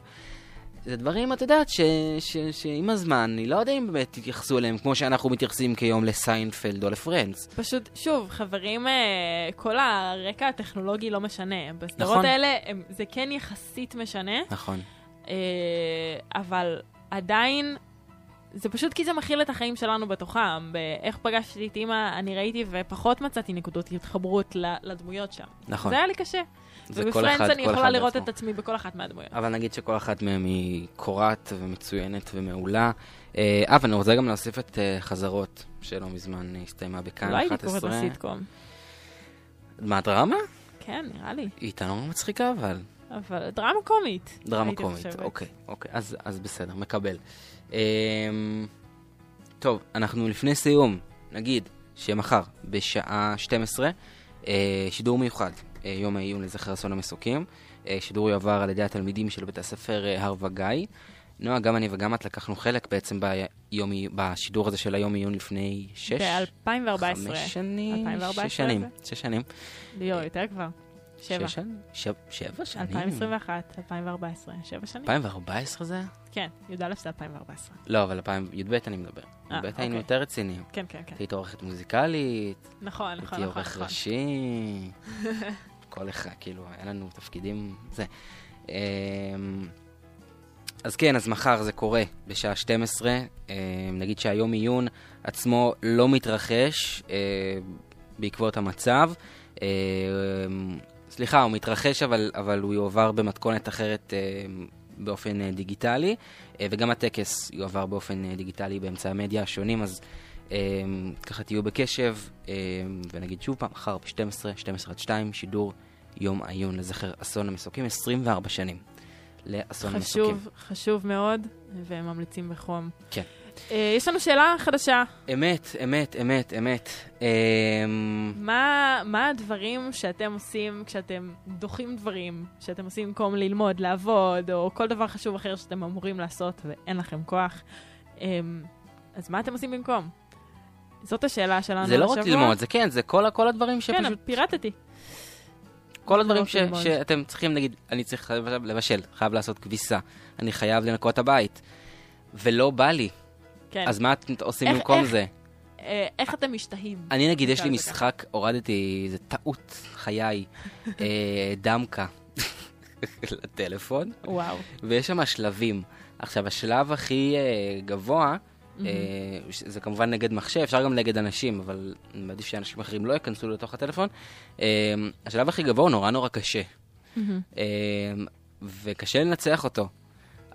זה דברים, את יודעת, ש, ש, שעם הזמן, אני לא יודע אם באמת תתייחסו אליהם כמו שאנחנו מתייחסים כיום לסיינפלד או לפרנדס. פשוט, שוב, חברים, אה, כל הרקע הטכנולוגי לא משנה. בסדרות נכון. האלה הם, זה כן יחסית משנה, נכון. אה, אבל עדיין, זה פשוט כי זה מכיל את החיים שלנו בתוכם. באיך פגשתי את אימא, אני ראיתי ופחות מצאתי נקודות התחברות לדמויות שם. נכון. זה היה לי קשה. ובפרנדס אני יכולה לראות בעצמו. את עצמי בכל אחת מהדמויות. אבל נגיד שכל אחת מהן היא קורעת ומצוינת ומעולה. אה, אה, ואני רוצה גם להוסיף את אה, חזרות, שלא מזמן הסתיימה בכאן לא 11. הייתי קוראת לסיטקום. מה, דרמה? כן, נראה לי. היא הייתה נורא מצחיקה, אבל. אבל דרמה קומית. דרמה קומית, חושבת. אוקיי, אוקיי, אז, אז בסדר, מקבל. אמ, טוב, אנחנו לפני סיום, נגיד שמחר בשעה 12, אה, שידור מיוחד, אה, יום העיון לזכר אסון המסוקים. אה, שידור יועבר על ידי התלמידים של בית הספר אה, הר וגיא. נועה, גם אני וגם את לקחנו חלק בעצם ביום, בשידור הזה של היום עיון לפני שש, ב-2014. חמש שנים, 2014 שש שנים, זה? שש שנים. ליאור, יותר כבר. שבע. שש שנים? שב- שבע שנים? 2021, 2014, שבע שנים? 2014 זה? כן, י"א זה 2014. לא, אבל 2000, י"ב אני מדבר. אה, י"ב היינו אוקיי. יותר רציניים. כן, כן, כן. היית עורכת מוזיקלית, נכון, נכון, הייתי נכון. עורך נכון. ראשי, כל אחד, כאילו, היה לנו תפקידים, זה. אמ, אז כן, אז מחר זה קורה בשעה 12. אמ, נגיד שהיום עיון עצמו לא מתרחש אה, בעקבות המצב. אמ, סליחה, הוא מתרחש, אבל, אבל הוא יועבר במתכונת אחרת אה, באופן אה, דיגיטלי, וגם הטקס יועבר באופן דיגיטלי באמצעי המדיה השונים, אז ככה תהיו בקשב, אה, ונגיד שוב פעם, מחר ב-12, 12 עד 2, שידור יום עיון לזכר אסון המסוקים, 24 שנים לאסון המסוקים. חשוב, חשוב מאוד, וממליצים בחום. כן. אה, יש לנו שאלה חדשה. אמת, אמת, אמת, אמת. אה, מה, מה הדברים שאתם עושים כשאתם דוחים דברים, שאתם עושים במקום ללמוד, לעבוד, או כל דבר חשוב אחר שאתם אמורים לעשות ואין לכם כוח? אמ, אז מה אתם עושים במקום? זאת השאלה שלנו זה לא רק. ללמוד, זה כן, זה כל, כל הדברים כן, שפשוט... פירטתי. כל הדברים לא ש. שאתם צריכים, נגיד, אני צריך לבשל, חייב לעשות כביסה, אני חייב לנקות הבית, ולא בא לי, כן. אז מה אתם עושים איך- במקום איך- זה? אה, איך אתם משתהים? אני נגיד, יש לי משחק, הורדתי, זה טעות חיי, אה, דמקה לטלפון, וואו. ויש שם שלבים. עכשיו, השלב הכי אה, גבוה, אה, זה כמובן נגד מחשב, אפשר גם נגד אנשים, אבל אני מעדיף שאנשים אחרים לא ייכנסו לתוך הטלפון. אה, השלב הכי גבוה הוא נורא נורא קשה. אה, וקשה לנצח אותו.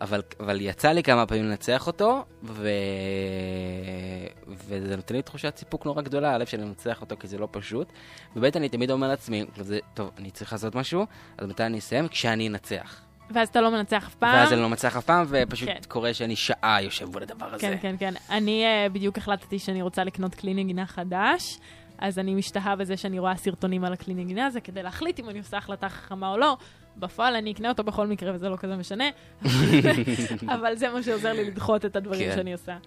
אבל, אבל יצא לי כמה פעמים לנצח אותו, ו... וזה נותן לי תחושת סיפוק נורא גדולה, הלב שלי לנצח אותו, כי זה לא פשוט. וב' אני תמיד אומר לעצמי, טוב, אני צריך לעשות משהו, אז מתי אני אסיים? כשאני אנצח. ואז אתה לא מנצח אף פעם. ואז אני לא מצליח אף פעם, ופשוט כן. קורה שאני שעה יושב מול הדבר הזה. כן, כן, כן. אני uh, בדיוק החלטתי שאני רוצה לקנות כלי נגינה חדש, אז אני משתהה בזה שאני רואה סרטונים על הכלי נגינה הזה כדי להחליט אם אני עושה החלטה חכמה או לא. בפועל אני אקנה אותו בכל מקרה וזה לא כזה משנה, אבל זה מה שעוזר לי לדחות את הדברים כן. שאני עושה.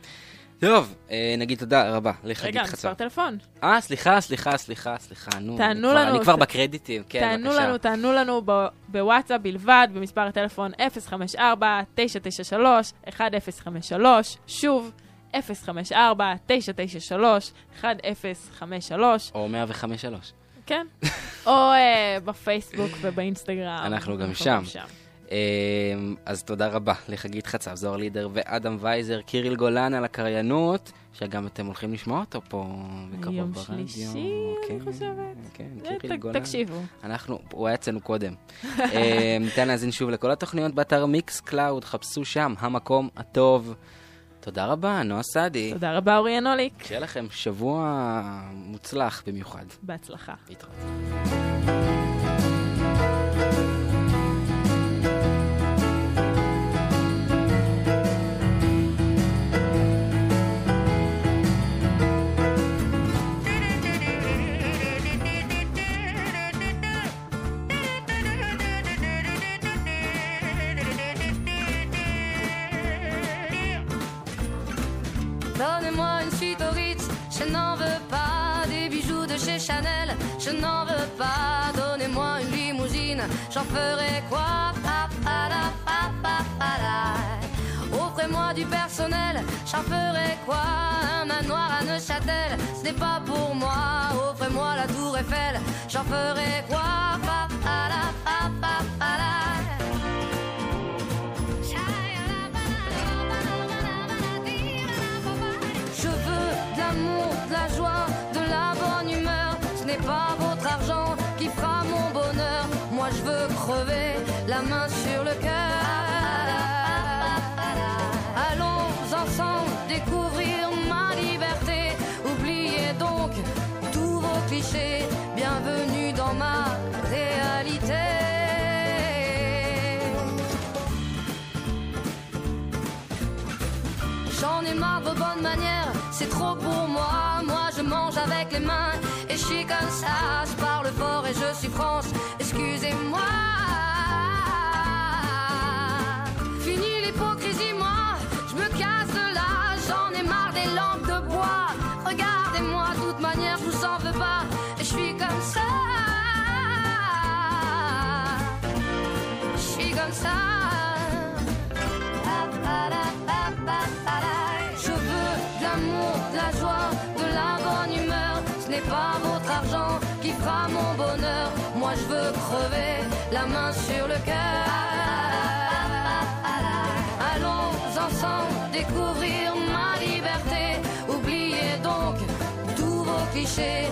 טוב, אה, נגיד תודה רבה לחגית רגע, חצר. מספר טלפון. אה, סליחה, סליחה, סליחה, סליחה, נו. תענו כבר- לנו, אני כבר ת- בקרדיטים, כן, תענו בבקשה. לנו, תענו לנו ב- בוואטסאפ בלבד, במספר הטלפון 054-993-1053, שוב, 054-993-1053, או 105.3. כן, או אה, בפייסבוק ובאינסטגרם. אנחנו גם אנחנו שם. אמ, אז תודה רבה לחגית חצב, זוהר לידר ואדם וייזר, קיריל גולן על הקריינות, שגם אתם הולכים לשמוע אותו פה בקרוב יום ברדיו. שלישי, אני כן, חושבת. כן, קיריל גולן. תקשיבו. אנחנו, הוא היה אצלנו קודם. אמ, ניתן להאזין שוב לכל התוכניות באתר Mixcloud, חפשו שם, המקום הטוב. תודה רבה, נועה סעדי. תודה רבה, אורי ינוליק. שיהיה לכם שבוע מוצלח במיוחד. בהצלחה. להתראות. Donnez-moi une suite au Ritz, je n'en veux pas. Des bijoux de chez Chanel, je n'en veux pas. Donnez-moi une limousine, j'en ferai quoi? Offrez-moi du personnel, j'en ferai quoi? Un manoir à Neuchâtel, ce n'est pas pour moi. Offrez-moi la tour Eiffel, j'en ferai quoi? La main sur le cœur. Allons ensemble découvrir ma liberté. Oubliez donc tous vos clichés. Bienvenue dans ma réalité. J'en ai marre de vos bonnes manières, c'est trop pour moi. Moi je mange avec les mains et je suis comme ça. Je parle fort et je suis France, excusez-moi. Moi je veux crever la main sur le cœur. Allons ensemble découvrir ma liberté. Oubliez donc tous vos clichés.